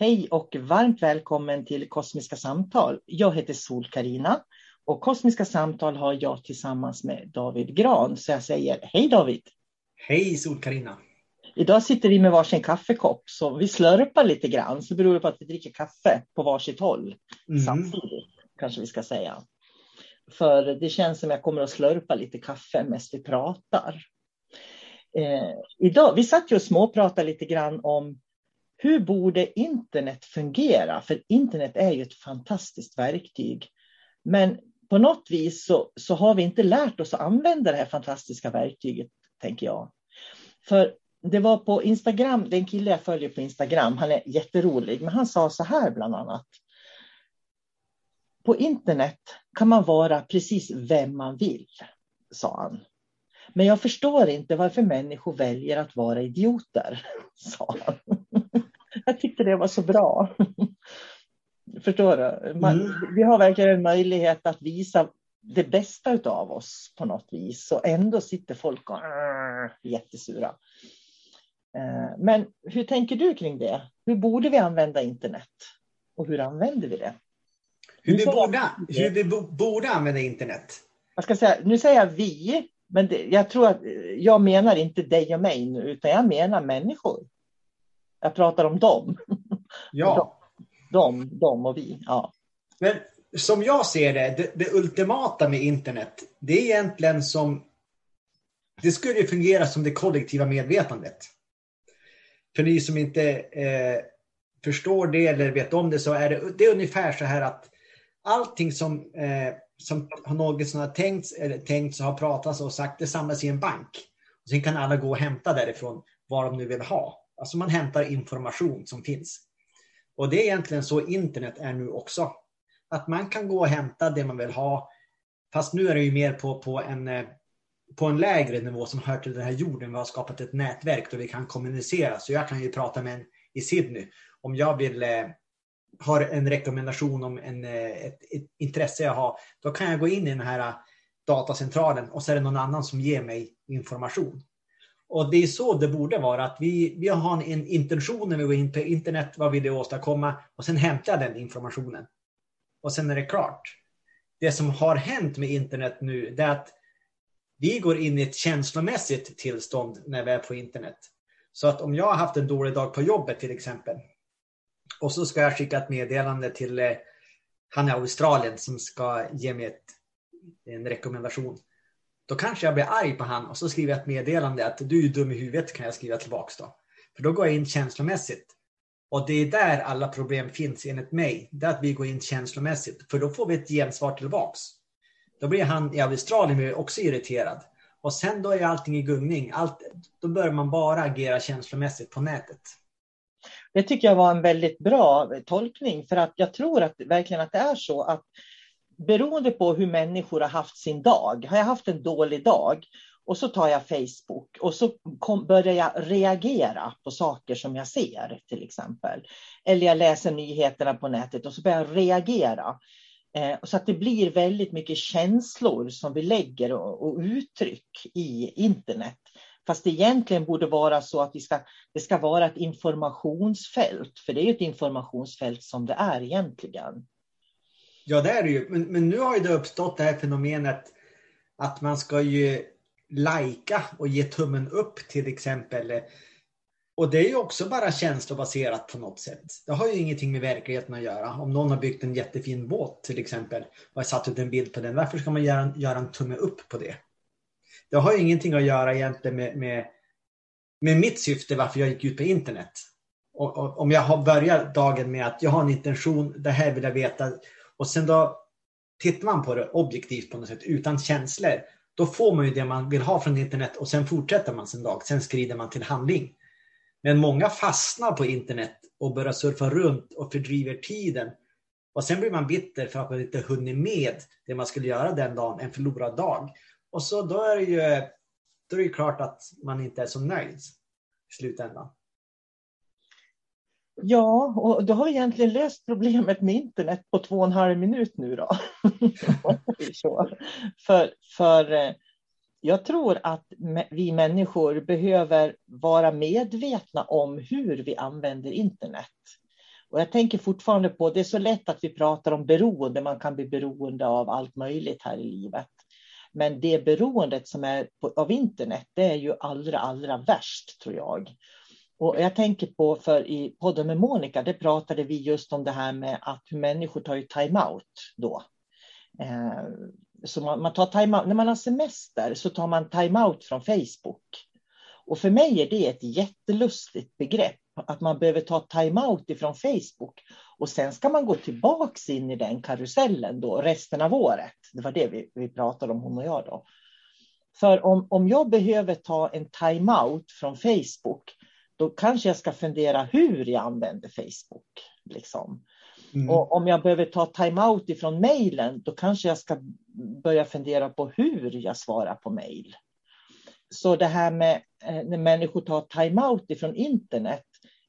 Hej och varmt välkommen till Kosmiska samtal. Jag heter sol karina och Kosmiska samtal har jag tillsammans med David Gran. Så jag säger hej David! Hej sol karina Idag sitter vi med varsin kaffekopp så vi slurpar lite grann. Så beror det på att vi dricker kaffe på varsitt håll mm. samtidigt kanske vi ska säga. För det känns som jag kommer att slurpa lite kaffe mest vi pratar. Eh, idag, vi satt ju och småpratade lite grann om hur borde internet fungera? För internet är ju ett fantastiskt verktyg. Men på något vis så, så har vi inte lärt oss att använda det här fantastiska verktyget, tänker jag. För det var på Instagram, det är en kille jag följer på Instagram, han är jätterolig, men han sa så här bland annat. På internet kan man vara precis vem man vill, sa han. Men jag förstår inte varför människor väljer att vara idioter, sa han. Jag tyckte det var så bra. Förstår du? Man, mm. Vi har verkligen en möjlighet att visa det bästa av oss på något vis och ändå sitter folk och är jättesura. Eh, men hur tänker du kring det? Hur borde vi använda internet? Och hur använder vi det? Hur vi, borde, hur vi borde använda internet? Jag ska säga, nu säger jag vi, men det, jag tror att jag menar inte dig och mig nu, utan jag menar människor. Jag pratar om dem. Ja. De, de och vi. Ja. Men som jag ser det, det, det, ultimata med internet, det är egentligen som... Det skulle fungera som det kollektiva medvetandet. För ni som inte eh, förstår det eller vet om det så är det, det är ungefär så här att allting som, eh, som någon som har tänkt, eller tänkt och har pratat och sagt, det samlas i en bank. Och sen kan alla gå och hämta därifrån vad de nu vill ha. Alltså man hämtar information som finns. Och det är egentligen så internet är nu också. att man kan gå och hämta det man vill ha. Fast nu är det ju mer på, på, en, eh, på en lägre nivå som hör till den här jorden. Vi har skapat ett nätverk där vi kan kommunicera. Så jag kan ju prata med en i Sydney. Om jag vill eh, har en rekommendation om en, eh, ett, ett, intresse jag har, då kan jag gå in i den här datacentralen och så är det någon annan som ger mig information. Och det är så det borde vara, att vi, vi har en, en intention när vi går in på internet, vad vill vi åstadkomma? Och sen hämtar jag den informationen. Och sen är det klart. Det som har hänt med internet nu, det är att vi går in i ett känslomässigt tillstånd när vi är på internet. Så att om jag har haft en dålig dag på jobbet till exempel, och så ska jag skicka ett meddelande till eh, han i Australien som ska ge mig ett, en rekommendation. Då kanske jag blir arg på han och så skriver jag ett meddelande att du är dum i huvudet kan jag skriva tillbaks då. För då går jag in känslomässigt. Och det är där alla problem finns enligt mig. Det är att vi går in känslomässigt. För då får vi ett gensvar tillbaks. Då blir han i Australien också irriterad. Och sen då är allting i gungning. Allt, då börjar man bara agera känslomässigt på nätet. Det tycker jag var en väldigt bra tolkning för att jag tror att verkligen att det är så att beroende på hur människor har haft sin dag. Har jag haft en dålig dag och så tar jag Facebook och så kom, börjar jag reagera på saker som jag ser till exempel. Eller jag läser nyheterna på nätet och så börjar jag reagera. Eh, så att det blir väldigt mycket känslor som vi lägger och, och uttryck i internet. Fast det egentligen borde vara så att vi ska, det ska vara ett informationsfält. För det är ju ett informationsfält som det är egentligen. Ja, det är det ju. Men, men nu har ju det uppstått det här fenomenet att man ska ju lajka och ge tummen upp till exempel. Och det är ju också bara känslobaserat på något sätt. Det har ju ingenting med verkligheten att göra. Om någon har byggt en jättefin båt till exempel och har satt ut en bild på den, varför ska man göra, göra en tumme upp på det? Det har ju ingenting att göra egentligen med, med, med mitt syfte varför jag gick ut på internet. Och, och, om jag har börjat dagen med att jag har en intention, det här vill jag veta. Och sen då tittar man på det objektivt på något sätt utan känslor. Då får man ju det man vill ha från internet och sen fortsätter man sin dag. Sen skrider man till handling. Men många fastnar på internet och börjar surfa runt och fördriver tiden. Och sen blir man bitter för att man inte hunnit med det man skulle göra den dagen, en förlorad dag. Och så då är det ju då är det klart att man inte är så nöjd i slutändan. Ja, och då har vi egentligen löst problemet med internet på två och en halv minut nu då. för, för eh, jag tror att vi människor behöver vara medvetna om hur vi använder internet. Och jag tänker fortfarande på, det är så lätt att vi pratar om beroende, man kan bli beroende av allt möjligt här i livet. Men det beroendet som är på, av internet, det är ju allra, allra värst tror jag. Och jag tänker på, för i podden med Monica, det pratade vi just om det här med att människor tar ju time-out då. Eh, så man, man tar time-out, när man har semester så tar man time-out från Facebook. Och för mig är det ett jättelustigt begrepp, att man behöver ta time-out ifrån Facebook. Och sen ska man gå tillbaks in i den karusellen då resten av året. Det var det vi, vi pratade om, hon och jag då. För om, om jag behöver ta en time-out från Facebook, då kanske jag ska fundera hur jag använder Facebook. Liksom. Mm. Och om jag behöver ta time-out ifrån mejlen, då kanske jag ska börja fundera på hur jag svarar på mejl. Så det här med eh, när människor tar time-out ifrån internet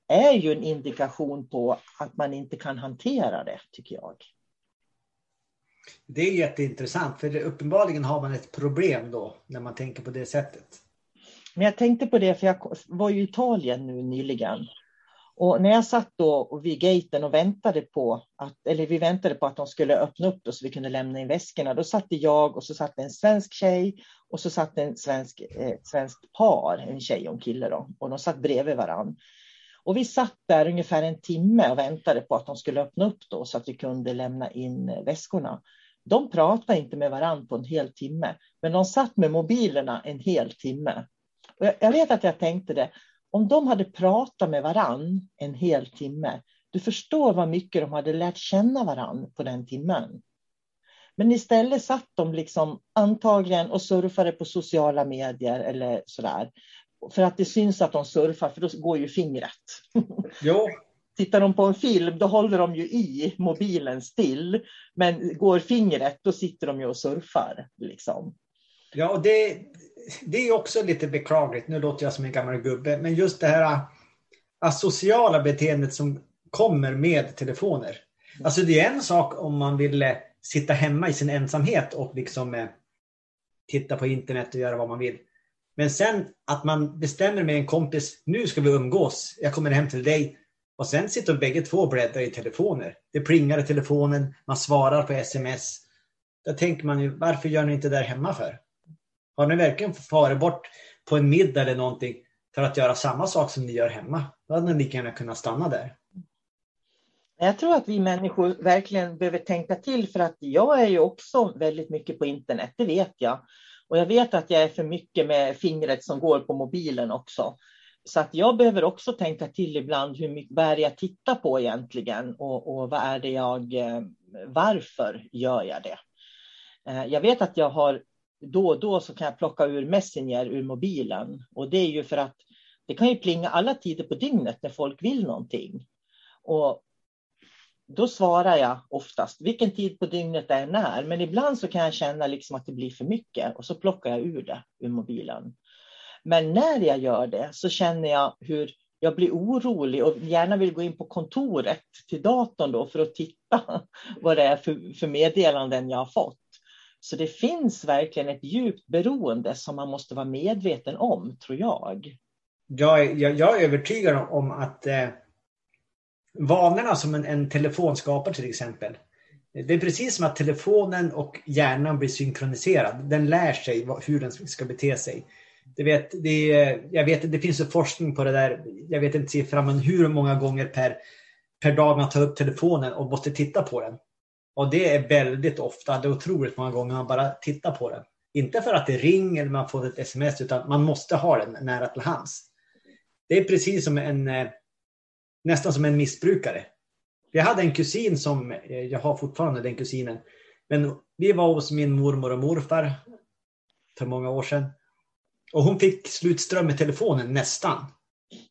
är ju en indikation på att man inte kan hantera det, tycker jag. Det är jätteintressant, för uppenbarligen har man ett problem då, när man tänker på det sättet. Men jag tänkte på det, för jag var ju i Italien nu nyligen. Och när jag satt då vid gaten och väntade på att, eller vi väntade på att de skulle öppna upp då så vi kunde lämna in väskorna, då satt jag och så satt en svensk tjej och så satt en svensk, eh, svenskt par, en tjej och en kille då, och de satt bredvid varann. Och vi satt där ungefär en timme och väntade på att de skulle öppna upp då så att vi kunde lämna in eh, väskorna. De pratade inte med varann på en hel timme, men de satt med mobilerna en hel timme. Jag vet att jag tänkte det, om de hade pratat med varann en hel timme, du förstår vad mycket de hade lärt känna varann på den timmen. Men istället satt de liksom antagligen och surfade på sociala medier eller sådär. För att det syns att de surfar, för då går ju fingret. Jo. tittar de på en film, då håller de ju i mobilen still. Men går fingret, då sitter de ju och surfar. Liksom. Ja, och det, det är också lite beklagligt. Nu låter jag som en gammal gubbe, men just det här asociala beteendet som kommer med telefoner. Alltså det är en sak om man vill eh, sitta hemma i sin ensamhet och liksom eh, titta på internet och göra vad man vill. Men sen att man bestämmer med en kompis, nu ska vi umgås, jag kommer hem till dig. Och sen sitter bägge två och bläddrar i telefoner. Det plingar i telefonen, man svarar på sms. Då tänker man ju, varför gör ni inte det där hemma för? Har ni verkligen farit bort på en middag eller någonting för att göra samma sak som ni gör hemma? Då hade ni lika gärna kunnat stanna där. Jag tror att vi människor verkligen behöver tänka till för att jag är ju också väldigt mycket på internet, det vet jag. Och jag vet att jag är för mycket med fingret som går på mobilen också. Så att jag behöver också tänka till ibland hur mycket, vad är det jag tittar på egentligen och, och vad är det jag, eh, varför gör jag det? Eh, jag vet att jag har då och då så kan jag plocka ur Messenger ur mobilen och det är ju för att det kan ju plinga alla tider på dygnet när folk vill någonting. Och då svarar jag oftast vilken tid på dygnet det än är. Men ibland så kan jag känna liksom att det blir för mycket och så plockar jag ur det ur mobilen. Men när jag gör det så känner jag hur jag blir orolig och gärna vill gå in på kontoret till datorn då för att titta vad det är för, för meddelanden jag har fått. Så det finns verkligen ett djupt beroende som man måste vara medveten om, tror jag. Jag, jag, jag är övertygad om att eh, vanorna som en, en telefon skapar till exempel. Det är precis som att telefonen och hjärnan blir synkroniserad. Den lär sig hur den ska bete sig. Det, vet, det, är, jag vet, det finns ju forskning på det där. Jag vet inte siffran, men hur många gånger per, per dag man tar upp telefonen och måste titta på den. Och det är väldigt ofta, det är otroligt många gånger man bara tittar på den. Inte för att det ringer eller man får ett sms, utan man måste ha den nära till hands. Det är precis som en eh, nästan som en missbrukare. Jag hade en kusin som, eh, jag har fortfarande den kusinen, men vi var hos min mormor och morfar för många år sedan. Och hon fick slutström i telefonen nästan.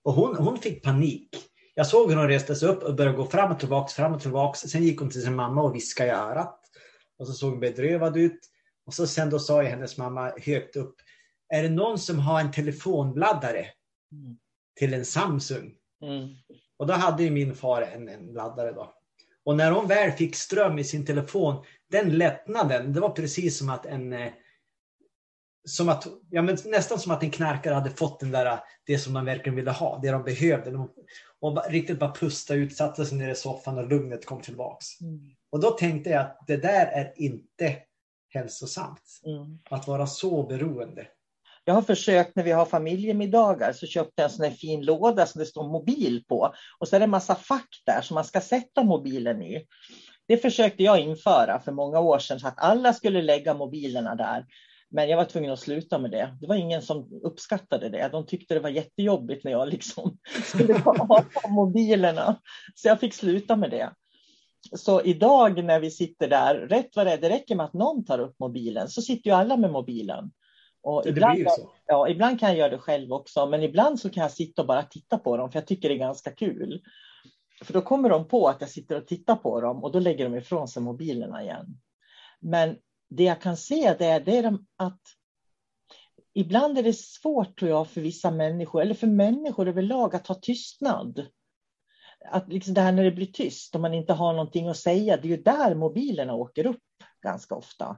Och hon, hon fick panik. Jag såg hur hon reste sig upp och började gå fram och tillbaks, fram och tillbaks. Sen gick hon till sin mamma och viskade i örat. Och så såg hon bedrövad ut. Och så sen då sa hennes mamma högt upp. Är det någon som har en telefonbladdare? Mm. Till en Samsung. Mm. Och då hade ju min far en, en laddare då. Och när hon väl fick ström i sin telefon, den lättnaden, det var precis som att en eh, som att, ja, men nästan som att en knarkare hade fått den där, det som de verkligen ville ha, det de behövde. De, och riktigt bara pusta ut, satte sig ner i soffan och lugnet kom tillbaks. Mm. Och då tänkte jag att det där är inte hälsosamt. Mm. Att vara så beroende. Jag har försökt när vi har familjemiddagar så köpte jag en sån här fin låda som det står mobil på. Och så är det en massa fack där som man ska sätta mobilen i. Det försökte jag införa för många år sedan så att alla skulle lägga mobilerna där. Men jag var tvungen att sluta med det. Det var ingen som uppskattade det. De tyckte det var jättejobbigt när jag liksom skulle ha på mobilerna. Så jag fick sluta med det. Så idag när vi sitter där, rätt vad det är, det räcker med att någon tar upp mobilen så sitter ju alla med mobilen. Och ibland, ja, ibland kan jag göra det själv också, men ibland så kan jag sitta och bara titta på dem, för jag tycker det är ganska kul. För då kommer de på att jag sitter och tittar på dem och då lägger de ifrån sig mobilerna igen. Men det jag kan se det är, det är att ibland är det svårt tror jag för vissa människor, eller för människor överlag, att ha tystnad. Att liksom det här när det blir tyst, om man inte har någonting att säga, det är ju där mobilerna åker upp ganska ofta.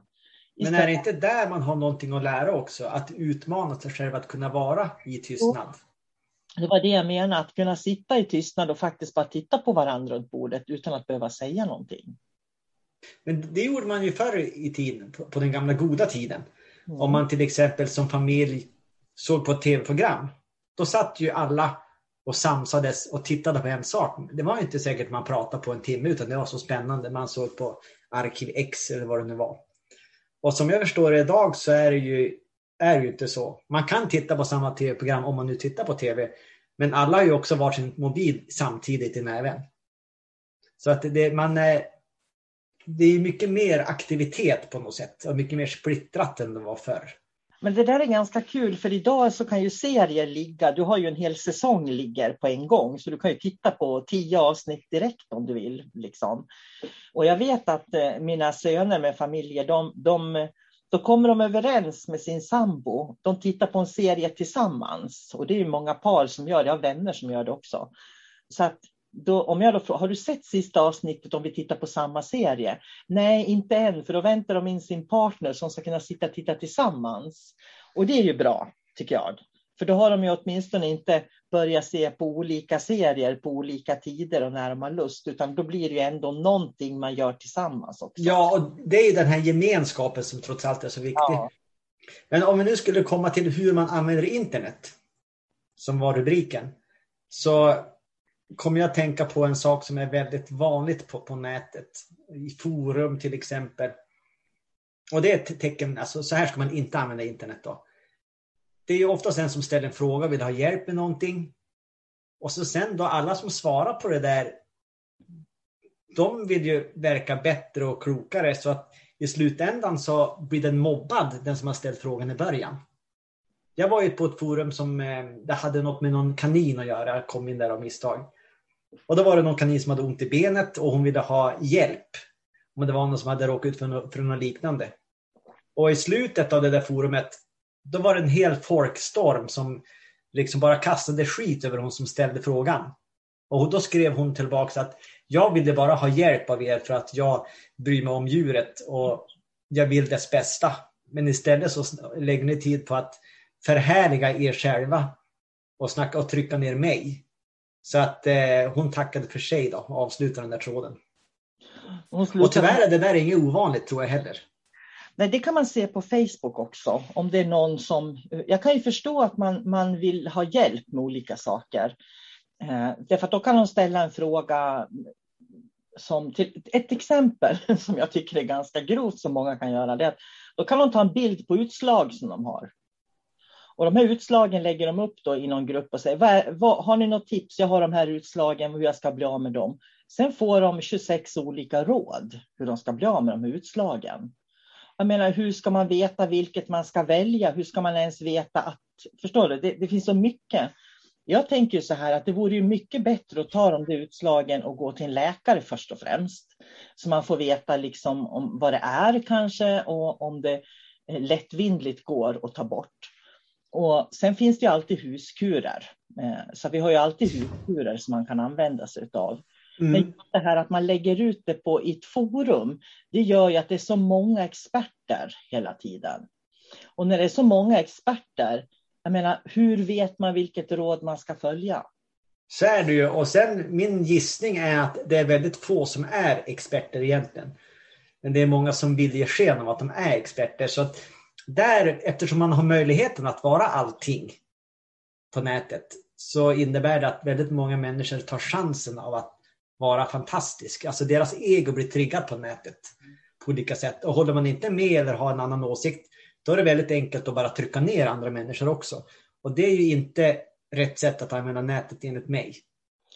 Men är det inte där man har någonting att lära också? Att utmana sig själv att kunna vara i tystnad? Det var det jag menade, att kunna sitta i tystnad och faktiskt bara titta på varandra runt bordet utan att behöva säga någonting. Men det gjorde man ju förr i tiden, på den gamla goda tiden. Mm. Om man till exempel som familj såg på ett tv-program. Då satt ju alla och samsades och tittade på en sak. Det var inte säkert man pratade på en timme utan det var så spännande. Man såg på Arkiv X eller vad det nu var. Och som jag förstår det idag så är det ju, är det ju inte så. Man kan titta på samma tv-program om man nu tittar på tv. Men alla har ju också varsin mobil samtidigt i näven. Så att det, man, det är mycket mer aktivitet på något sätt och mycket mer splittrat än det var förr. Men det där är ganska kul för idag så kan ju serier ligga, du har ju en hel säsong ligger på en gång så du kan ju titta på tio avsnitt direkt om du vill. Liksom. Och jag vet att eh, mina söner med familjer, de, de, då kommer de överens med sin sambo. De tittar på en serie tillsammans och det är ju många par som gör det, jag har vänner som gör det också. Så att då, om jag då frågar, har du sett sista avsnittet om vi tittar på samma serie? Nej, inte än, för då väntar de in sin partner som ska kunna sitta och titta tillsammans. Och det är ju bra, tycker jag. För då har de ju åtminstone inte börjat se på olika serier på olika tider och när de har lust, utan då blir det ju ändå någonting man gör tillsammans också. Ja, och det är ju den här gemenskapen som trots allt är så viktig. Ja. Men om vi nu skulle komma till hur man använder internet, som var rubriken, så kommer jag att tänka på en sak som är väldigt vanligt på, på nätet. I forum till exempel. Och det är ett tecken, alltså så här ska man inte använda internet då. Det är ju oftast en som ställer en fråga, vill ha hjälp med någonting. Och så sen då alla som svarar på det där, de vill ju verka bättre och klokare så att i slutändan så blir den mobbad, den som har ställt frågan i början. Jag var ju på ett forum som eh, det hade något med någon kanin att göra, jag kom in där av misstag. Och då var det någon kanin som hade ont i benet och hon ville ha hjälp. Om det var någon som hade råkat ut för något, för något liknande. Och i slutet av det där forumet, då var det en hel folkstorm som liksom bara kastade skit över hon som ställde frågan. Och då skrev hon tillbaka att jag ville bara ha hjälp av er för att jag bryr mig om djuret och jag vill dess bästa. Men istället så lägger ni tid på att förhärliga er själva och snacka och trycka ner mig. Så att eh, hon tackade för sig då och avslutade den där tråden. Och tyvärr är det där inget ovanligt tror jag heller. Nej, det kan man se på Facebook också. Om det är någon som... Jag kan ju förstå att man, man vill ha hjälp med olika saker. Eh, därför att då kan de ställa en fråga som till, ett exempel som jag tycker är ganska grovt som många kan göra. Det är att då kan de ta en bild på utslag som de har. Och de här utslagen lägger de upp då i någon grupp och säger, vad, vad, har ni något tips? Jag har de här utslagen, hur jag ska bli av med dem. Sen får de 26 olika råd hur de ska bli av med de här utslagen. Jag menar, hur ska man veta vilket man ska välja? Hur ska man ens veta att... Förstår du? Det, det finns så mycket. Jag tänker så här att det vore ju mycket bättre att ta de där utslagen och gå till en läkare först och främst. Så man får veta liksom om vad det är kanske och om det eh, lättvindligt går att ta bort. Och sen finns det ju alltid huskurer. Eh, så vi har ju alltid huskurer som man kan använda sig av. Mm. Men det här att man lägger ut det på ett forum, det gör ju att det är så många experter hela tiden. Och när det är så många experter, jag menar, hur vet man vilket råd man ska följa? Så är det ju. Och sen min gissning är att det är väldigt få som är experter egentligen. Men det är många som vill ge sken av att de är experter. Så att där, eftersom man har möjligheten att vara allting på nätet, så innebär det att väldigt många människor tar chansen av att vara fantastisk. Alltså deras ego blir triggat på nätet på olika sätt. Och håller man inte med eller har en annan åsikt, då är det väldigt enkelt att bara trycka ner andra människor också. Och det är ju inte rätt sätt att använda nätet enligt mig.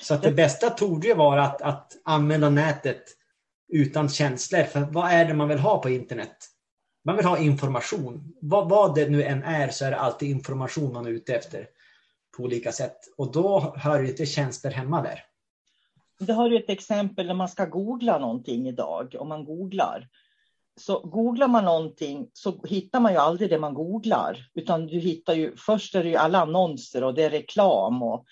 Så att det bästa torde ju vara att, att använda nätet utan känslor. För vad är det man vill ha på internet? Man vill ha information. Vad, vad det nu än är så är det alltid information man är ute efter på olika sätt. Och då hör inte tjänster hemma där. Det har du ett exempel när man ska googla någonting idag. Om man googlar. Så googlar man någonting så hittar man ju aldrig det man googlar. Utan du hittar ju, först är det ju alla annonser och det är reklam. Och,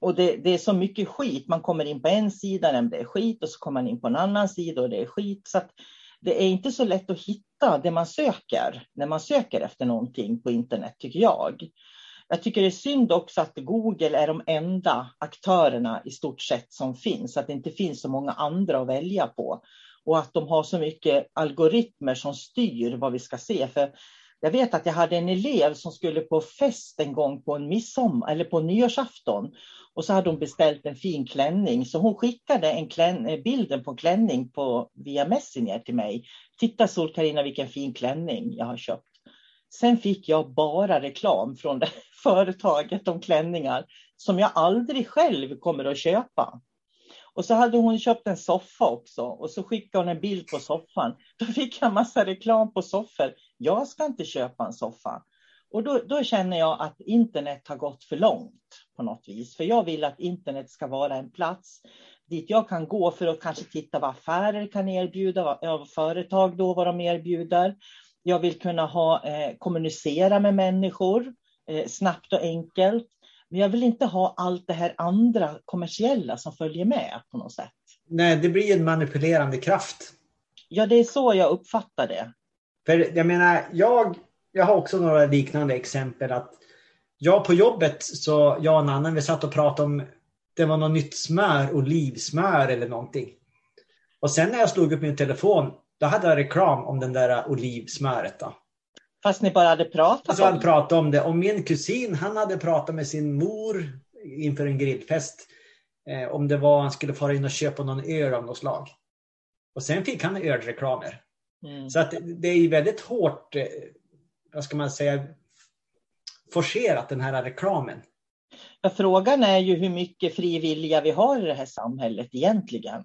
och det, det är så mycket skit. Man kommer in på en sida där det är skit och så kommer man in på en annan sida och det är skit. Så att det är inte så lätt att hitta det man söker när man söker efter någonting på internet, tycker jag. Jag tycker det är synd också att Google är de enda aktörerna i stort sett som finns, att det inte finns så många andra att välja på och att de har så mycket algoritmer som styr vad vi ska se. För jag vet att jag hade en elev som skulle på fest en gång på en midsommar eller på nyårsafton och så hade hon beställt en fin klänning så hon skickade en klän, eh, bilden på klänning på, via Messenger till mig. Titta sol Carina vilken fin klänning jag har köpt. Sen fick jag bara reklam från det företaget om klänningar som jag aldrig själv kommer att köpa. Och så hade hon köpt en soffa också och så skickade hon en bild på soffan. Då fick jag massa reklam på soffor jag ska inte köpa en soffa. Och då, då, känner jag att internet har gått för långt på något vis. För jag vill att internet ska vara en plats dit jag kan gå för att kanske titta vad affärer kan erbjuda, vad företag då vad de erbjuder. Jag vill kunna ha, eh, kommunicera med människor eh, snabbt och enkelt. Men jag vill inte ha allt det här andra kommersiella som följer med på något sätt. Nej, det blir en manipulerande kraft. Ja, det är så jag uppfattar det. För jag menar, jag, jag har också några liknande exempel. att Jag på jobbet, så jag och en annan, vi satt och pratade om det var något nytt smör, olivsmör eller någonting. Och sen när jag slog upp min telefon, då hade jag reklam om den där olivsmöret. Då. Fast ni bara hade pratat alltså, om det? pratat om det. Och min kusin, han hade pratat med sin mor inför en grillfest. Eh, om det var han skulle fara in och köpa någon öl av något slag. Och sen fick han ölreklamer. Mm. Så att det är väldigt hårt, eh, vad ska man säga, forcerat den här reklamen. Ja, frågan är ju hur mycket frivilliga vi har i det här samhället egentligen.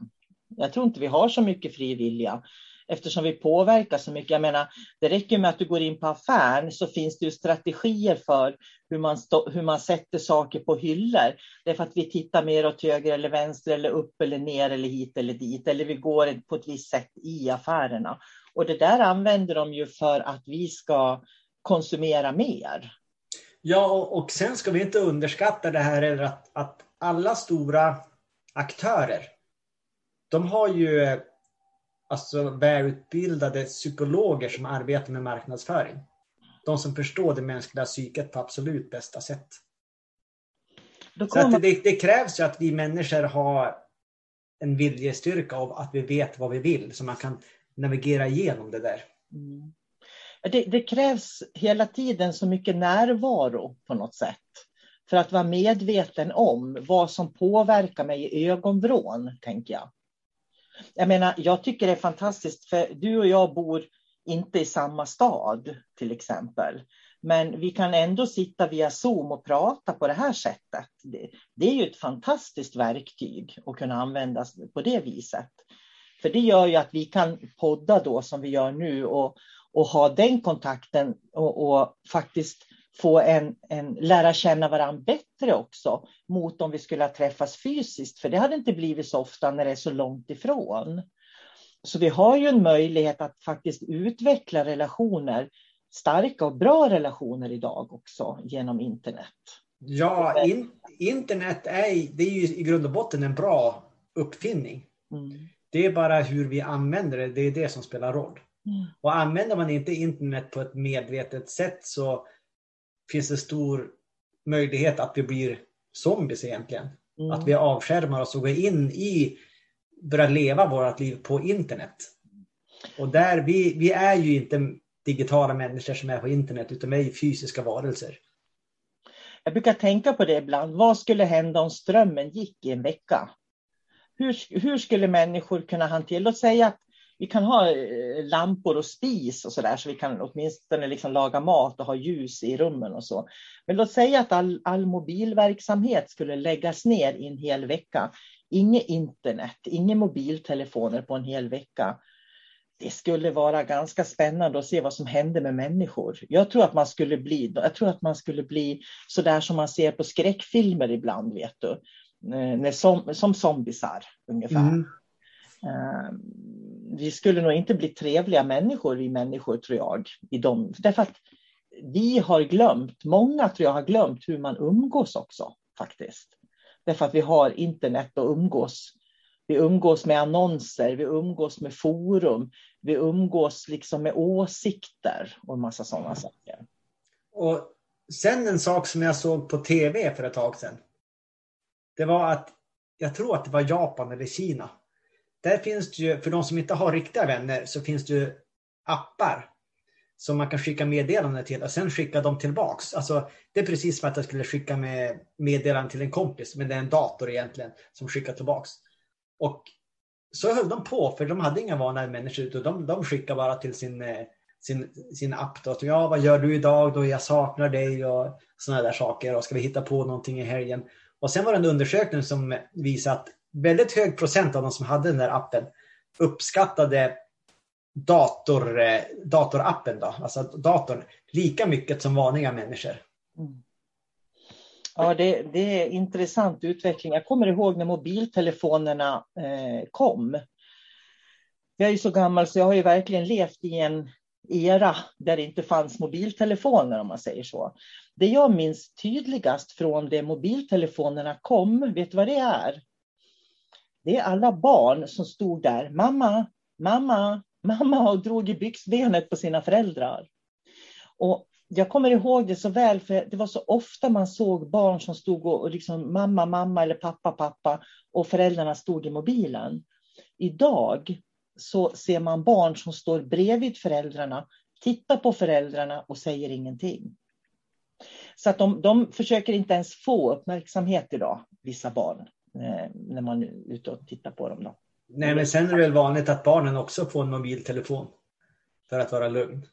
Jag tror inte vi har så mycket frivilliga eftersom vi påverkar så mycket. Jag menar, det räcker med att du går in på affären så finns det ju strategier för hur man, stå, hur man sätter saker på hyllor. Det är för att vi tittar mer åt höger eller vänster eller upp eller ner eller hit eller dit. Eller vi går på ett visst sätt i affärerna. Och det där använder de ju för att vi ska konsumera mer. Ja, och sen ska vi inte underskatta det här att, att alla stora aktörer, de har ju alltså välutbildade psykologer som arbetar med marknadsföring. De som förstår det mänskliga psyket på absolut bästa sätt. Kommer... Så det, det, krävs ju att vi människor har en viljestyrka av att vi vet vad vi vill så man kan navigera igenom det där. Mm. Det, det, krävs hela tiden så mycket närvaro på något sätt. För att vara medveten om vad som påverkar mig i ögonvrån, tänker jag. Jag menar, jag tycker det är fantastiskt, för du och jag bor inte i samma stad, till exempel. Men vi kan ändå sitta via Zoom och prata på det här sättet. Det, det är ju ett fantastiskt verktyg att kunna användas på det viset. För det gör ju att vi kan podda då som vi gör nu och, och ha den kontakten och, och faktiskt få en, en, lära känna varandra bättre också mot om vi skulle ha träffats fysiskt. För det hade inte blivit så ofta när det är så långt ifrån. Så vi har ju en möjlighet att faktiskt utveckla relationer, starka och bra relationer idag också genom internet. Ja, in, internet är, det är ju i grund och botten en bra uppfinning. Mm. Det är bara hur vi använder det, det är det som spelar roll. Mm. Och använder man inte internet på ett medvetet sätt så finns det stor möjlighet att vi blir zombies egentligen. Mm. Att vi avskärmar oss och går in i, börjar leva vårt liv på internet. Och där, vi, vi är ju inte digitala människor som är på internet utan vi är fysiska varelser. Jag brukar tänka på det ibland. Vad skulle hända om strömmen gick i en vecka? Hur, hur skulle människor kunna hantera, låt säga att vi kan ha eh, lampor och spis och så där, så vi kan åtminstone liksom laga mat och ha ljus i rummen och så. Men låt säga att all, all mobilverksamhet skulle läggas ner i en hel vecka. Inget internet, inga mobiltelefoner på en hel vecka. Det skulle vara ganska spännande att se vad som händer med människor. Jag tror att man skulle bli, jag tror att man skulle bli så där som man ser på skräckfilmer ibland, vet du. Eh, när som, som zombisar ungefär. Mm. Uh, vi skulle nog inte bli trevliga människor, vi människor tror jag. I dem. Därför att vi har glömt, många tror jag har glömt hur man umgås också faktiskt. Därför att vi har internet och umgås. Vi umgås med annonser, vi umgås med forum, vi umgås liksom med åsikter och massa sådana saker. Och sen en sak som jag såg på tv för ett tag sedan. Det var att, jag tror att det var Japan eller Kina där finns det ju, för de som inte har riktiga vänner, så finns det ju appar som man kan skicka meddelanden till och sen skicka dem tillbaks. Alltså, det är precis som att jag skulle skicka med meddelanden till en kompis, men det är en dator egentligen som skickar tillbaks. Och så höll de på, för de hade inga vana människor, utan de, de skickade bara till sin, eh, sin, sin app. Då. Ja, vad gör du idag? Då? Jag saknar dig och sådana där saker. Och ska vi hitta på någonting i helgen? Och sen var det en undersökning som visade att väldigt hög procent av de som hade den där appen uppskattade dator, eh, datorappen, då, alltså datorn, lika mycket som vanliga människor. Mm. Ja, det, det, är intressant utveckling. Jag kommer ihåg när mobiltelefonerna eh, kom. Jag är ju så gammal så jag har ju verkligen levt i en era där det inte fanns mobiltelefoner om man säger så. Det jag minns tydligast från det mobiltelefonerna kom, vet du vad det är? Det är alla barn som stod där, mamma, mamma, mamma och drog i byxbenet på sina föräldrar. Och jag kommer ihåg det så väl, för det var så ofta man såg barn som stod och, och liksom mamma, mamma eller pappa, pappa och föräldrarna stod i mobilen. Idag så ser man barn som står bredvid föräldrarna, tittar på föräldrarna och säger ingenting. Så att de, de försöker inte ens få uppmärksamhet idag, vissa barn, eh, när man är ute och tittar på dem. Då. Nej, men sen är det väl vanligt att barnen också får en mobiltelefon för att vara lugn.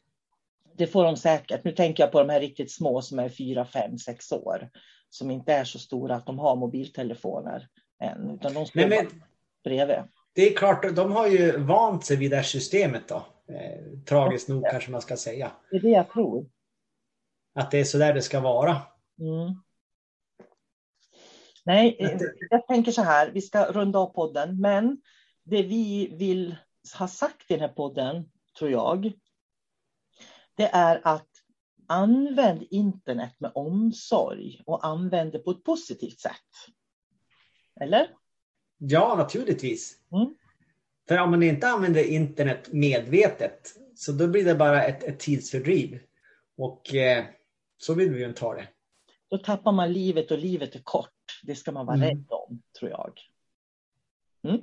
Det får de säkert. Nu tänker jag på de här riktigt små som är fyra, fem, sex år. Som inte är så stora att de har mobiltelefoner än. Utan de står Nej, men... bredvid. Det är klart, de har ju vant sig vid det här systemet då. Eh, tragiskt nog kanske man ska säga. Det är det jag tror. Att det är så där det ska vara. Mm. Nej, det... jag tänker så här, vi ska runda av podden, men det vi vill ha sagt i den här podden, tror jag, det är att använd internet med omsorg och använd det på ett positivt sätt. Eller? Ja, naturligtvis. Mm. För om man inte använder internet medvetet så då blir det bara ett, ett tidsfördriv. Och eh, så vill vi ju inte ha det. Då tappar man livet och livet är kort. Det ska man vara mm. rädd om, tror jag. Mm.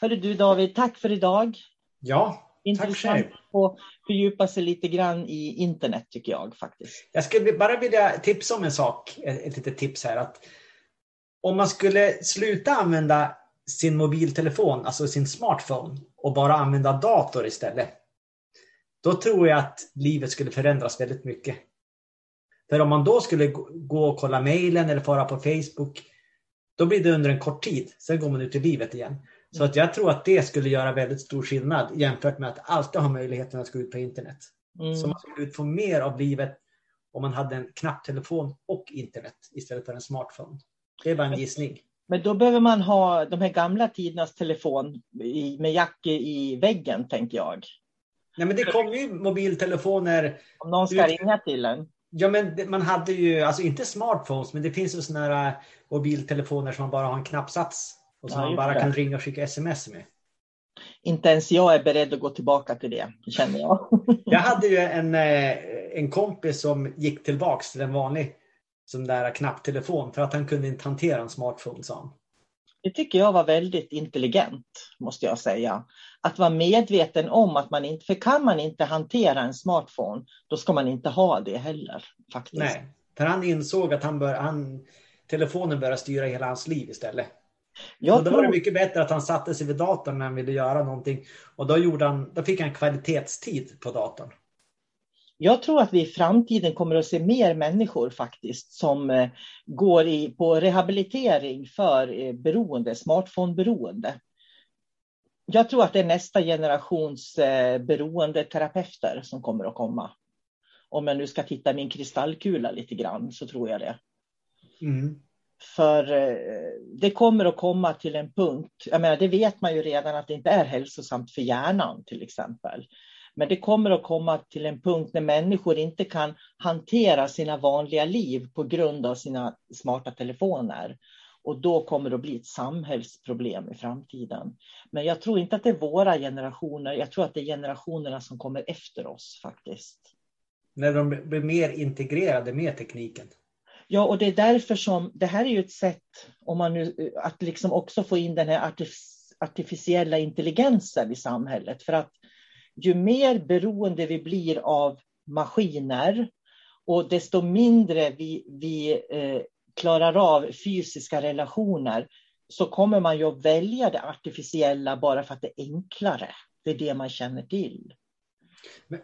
Hörru du David, tack för idag. Ja, Intressant tack själv. att fördjupa sig lite grann i internet tycker jag faktiskt. Jag skulle bara vilja tipsa om en sak, ett litet tips här. Att om man skulle sluta använda sin mobiltelefon, alltså sin smartphone och bara använda dator istället. Då tror jag att livet skulle förändras väldigt mycket. För om man då skulle gå och kolla mejlen eller fara på Facebook, då blir det under en kort tid. Sen går man ut i livet igen. Så att jag tror att det skulle göra väldigt stor skillnad jämfört med att alltid ha möjligheten att gå ut på internet. Mm. Så man skulle få mer av livet om man hade en knapptelefon och internet istället för en smartphone. Det är bara en gissning. Men då behöver man ha de här gamla tidernas telefon med jack i väggen, tänker jag. Nej, men det kom ju mobiltelefoner. Om någon ska ut... ringa till en. Ja, men man hade ju, alltså inte smartphones, men det finns ju sådana här mobiltelefoner som man bara har en knappsats och som ja, man bara det. kan ringa och skicka sms med. Inte ens jag är beredd att gå tillbaka till det, känner jag. jag hade ju en, eh, en kompis som gick tillbaks till en vanlig sån där knapptelefon för att han kunde inte hantera en smartphone, sa han. Det tycker jag var väldigt intelligent, måste jag säga. Att vara medveten om att man inte, för kan man inte hantera en smartphone, då ska man inte ha det heller. faktiskt. Nej, för han insåg att han bör, han, telefonen började styra hela hans liv istället. Jag och då tror... var det mycket bättre att han satte sig vid datorn när han ville göra någonting. Och då, gjorde han, då fick han kvalitetstid på datorn. Jag tror att vi i framtiden kommer att se mer människor faktiskt som eh, går i, på rehabilitering för eh, beroende, smartphone-beroende. Jag tror att det är nästa generations eh, beroendeterapeuter som kommer att komma. Om jag nu ska titta i min kristallkula lite grann så tror jag det. Mm. För det kommer att komma till en punkt, jag menar det vet man ju redan att det inte är hälsosamt för hjärnan till exempel. Men det kommer att komma till en punkt när människor inte kan hantera sina vanliga liv på grund av sina smarta telefoner. Och då kommer det att bli ett samhällsproblem i framtiden. Men jag tror inte att det är våra generationer. Jag tror att det är generationerna som kommer efter oss faktiskt. När de blir mer integrerade med tekniken. Ja, och det är därför som det här är ju ett sätt om man nu, att liksom också få in den här artificiella intelligensen i samhället. För att ju mer beroende vi blir av maskiner och desto mindre vi, vi eh, klarar av fysiska relationer så kommer man ju att välja det artificiella bara för att det är enklare. Det är det man känner till. Men,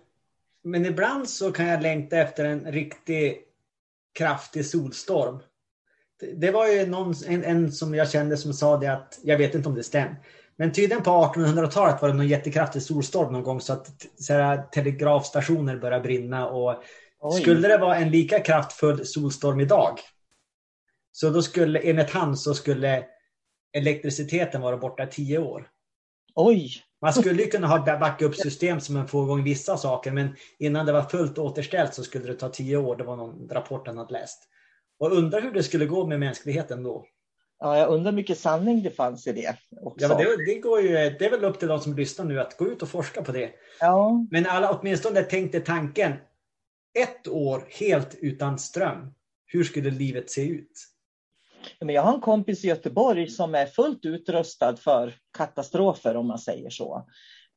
men ibland så kan jag längta efter en riktig kraftig solstorm. Det, det var ju någon, en, en, som jag kände som sa det att, jag vet inte om det stämmer, men tydligen på 1800-talet var det någon jättekraftig solstorm någon gång så att så här, telegrafstationer började brinna. Och Oj. skulle det vara en lika kraftfull solstorm idag så då skulle enligt han så skulle elektriciteten vara borta i tio år. Oj! Man skulle ju kunna ha backup-system som man får igång vissa saker men innan det var fullt återställt så skulle det ta tio år. Det var någon rapport han hade läst. Och undrar hur det skulle gå med mänskligheten då. Ja, jag undrar hur mycket sanning det fanns i det också. Ja, det, det, går ju, det är väl upp till de som lyssnar nu att gå ut och forska på det. Ja, Men alla åtminstone tänkte tanken. Ett år helt utan ström. Hur skulle livet se ut? men jag har en kompis i Göteborg som är fullt utrustad för katastrofer om man säger så.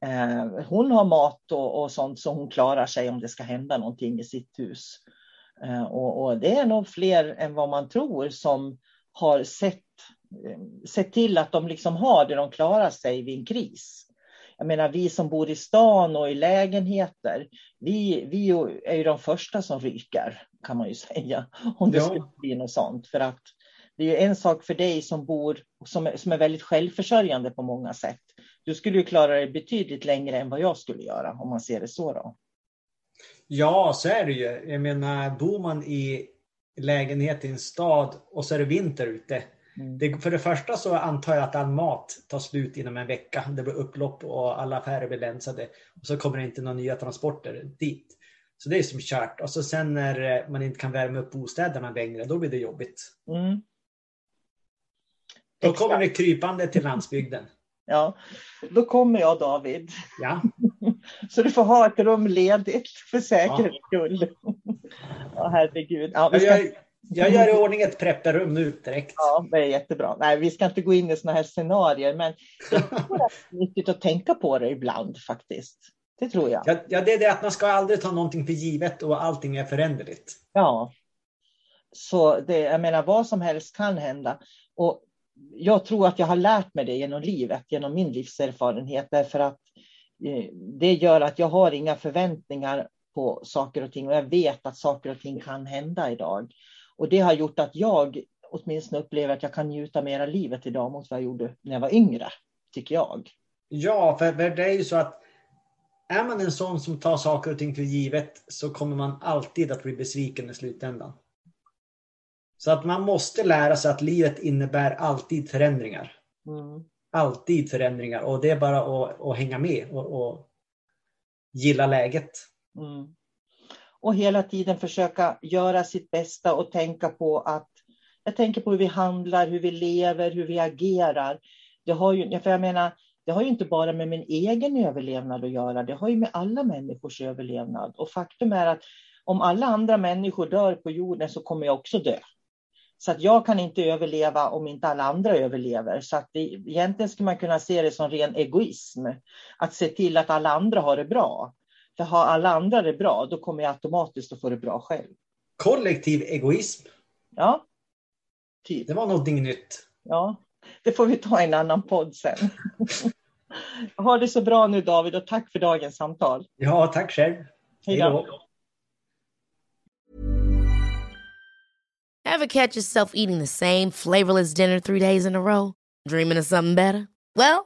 Eh, hon har mat och, och sånt så hon klarar sig om det ska hända någonting i sitt hus. Eh, och, och det är nog fler än vad man tror som har sett, sett till att de liksom har det de klarar sig vid en kris. Jag menar vi som bor i stan och i lägenheter, vi, vi är ju de första som ryker kan man ju säga. Om det Ja. skulle bli något sånt. För att det är ju en sak för dig som bor, som som är väldigt självförsörjande på många sätt. Du skulle ju klara dig betydligt längre än vad jag skulle göra om man ser det så då. Ja, så är det ju. Jag menar, bor man i lägenhet i en stad och så är det vinter ute. Mm. Det, för det första så antar jag att all mat tar slut inom en vecka. Det blir upplopp och alla affärer blir länsade. Och så kommer det inte några nya transporter dit. Så det är som kört. Och så sen när eh, man inte kan värma upp bostäderna längre, då blir det jobbigt. Mm. Då kommer det krypande till landsbygden. Ja, då kommer jag David. Ja, Så du får ha ett rum ledigt för säkerhets skull. Ja, herregud. Ja, vi jag, ska, gör, jag gör i ordning ett prepperrum nu direkt. ja, det är jättebra. Nej, vi ska inte gå in i sådana här scenarier, men jag tror att det är nyttigt att tänka på det ibland faktiskt. Det tror jag. Ja, ja, det är det att man ska aldrig ta någonting för givet och allting är föränderligt. Ja. Så det, jag menar, vad som helst kan hända. Och jag tror att jag har lärt mig det genom livet, genom min livserfarenhet, därför att eh, det gör att jag har inga förväntningar på saker och ting och jag vet att saker och ting kan hända idag. Och det har gjort att jag åtminstone upplever att jag kan njuta mer av livet idag mot vad jag gjorde när jag var yngre, tycker jag. Ja, för, för det är ju så att är man en sån som tar saker och ting för givet så kommer man alltid att bli besviken i slutändan. Så att man måste lära sig att livet innebär alltid förändringar. Mm. Alltid förändringar och det är bara att, att hänga med och, och gilla läget. Mm. Och hela tiden försöka göra sitt bästa och tänka på att jag tänker på hur vi handlar, hur vi lever, hur vi agerar. Det har ju, för jag menar, det har ju inte bara med min egen överlevnad att göra, det har ju med alla människors överlevnad. Och faktum är att om alla andra människor dör på jorden så kommer jag också dö. Så att jag kan inte överleva om inte alla andra överlever. Så att det, egentligen skulle man kunna se det som ren egoism. Att se till att alla andra har det bra. För har alla andra det bra, då kommer jag automatiskt att få det bra själv. Kollektiv egoism, Ja, typ. det var någonting nytt. Ja, det får vi ta i en annan podd sen. ha det så bra nu David och tack för dagens samtal. Ja, tack själv. Hej då. Ever catch yourself eating the same flavorless dinner three days in a row? Dreaming of something better? Well,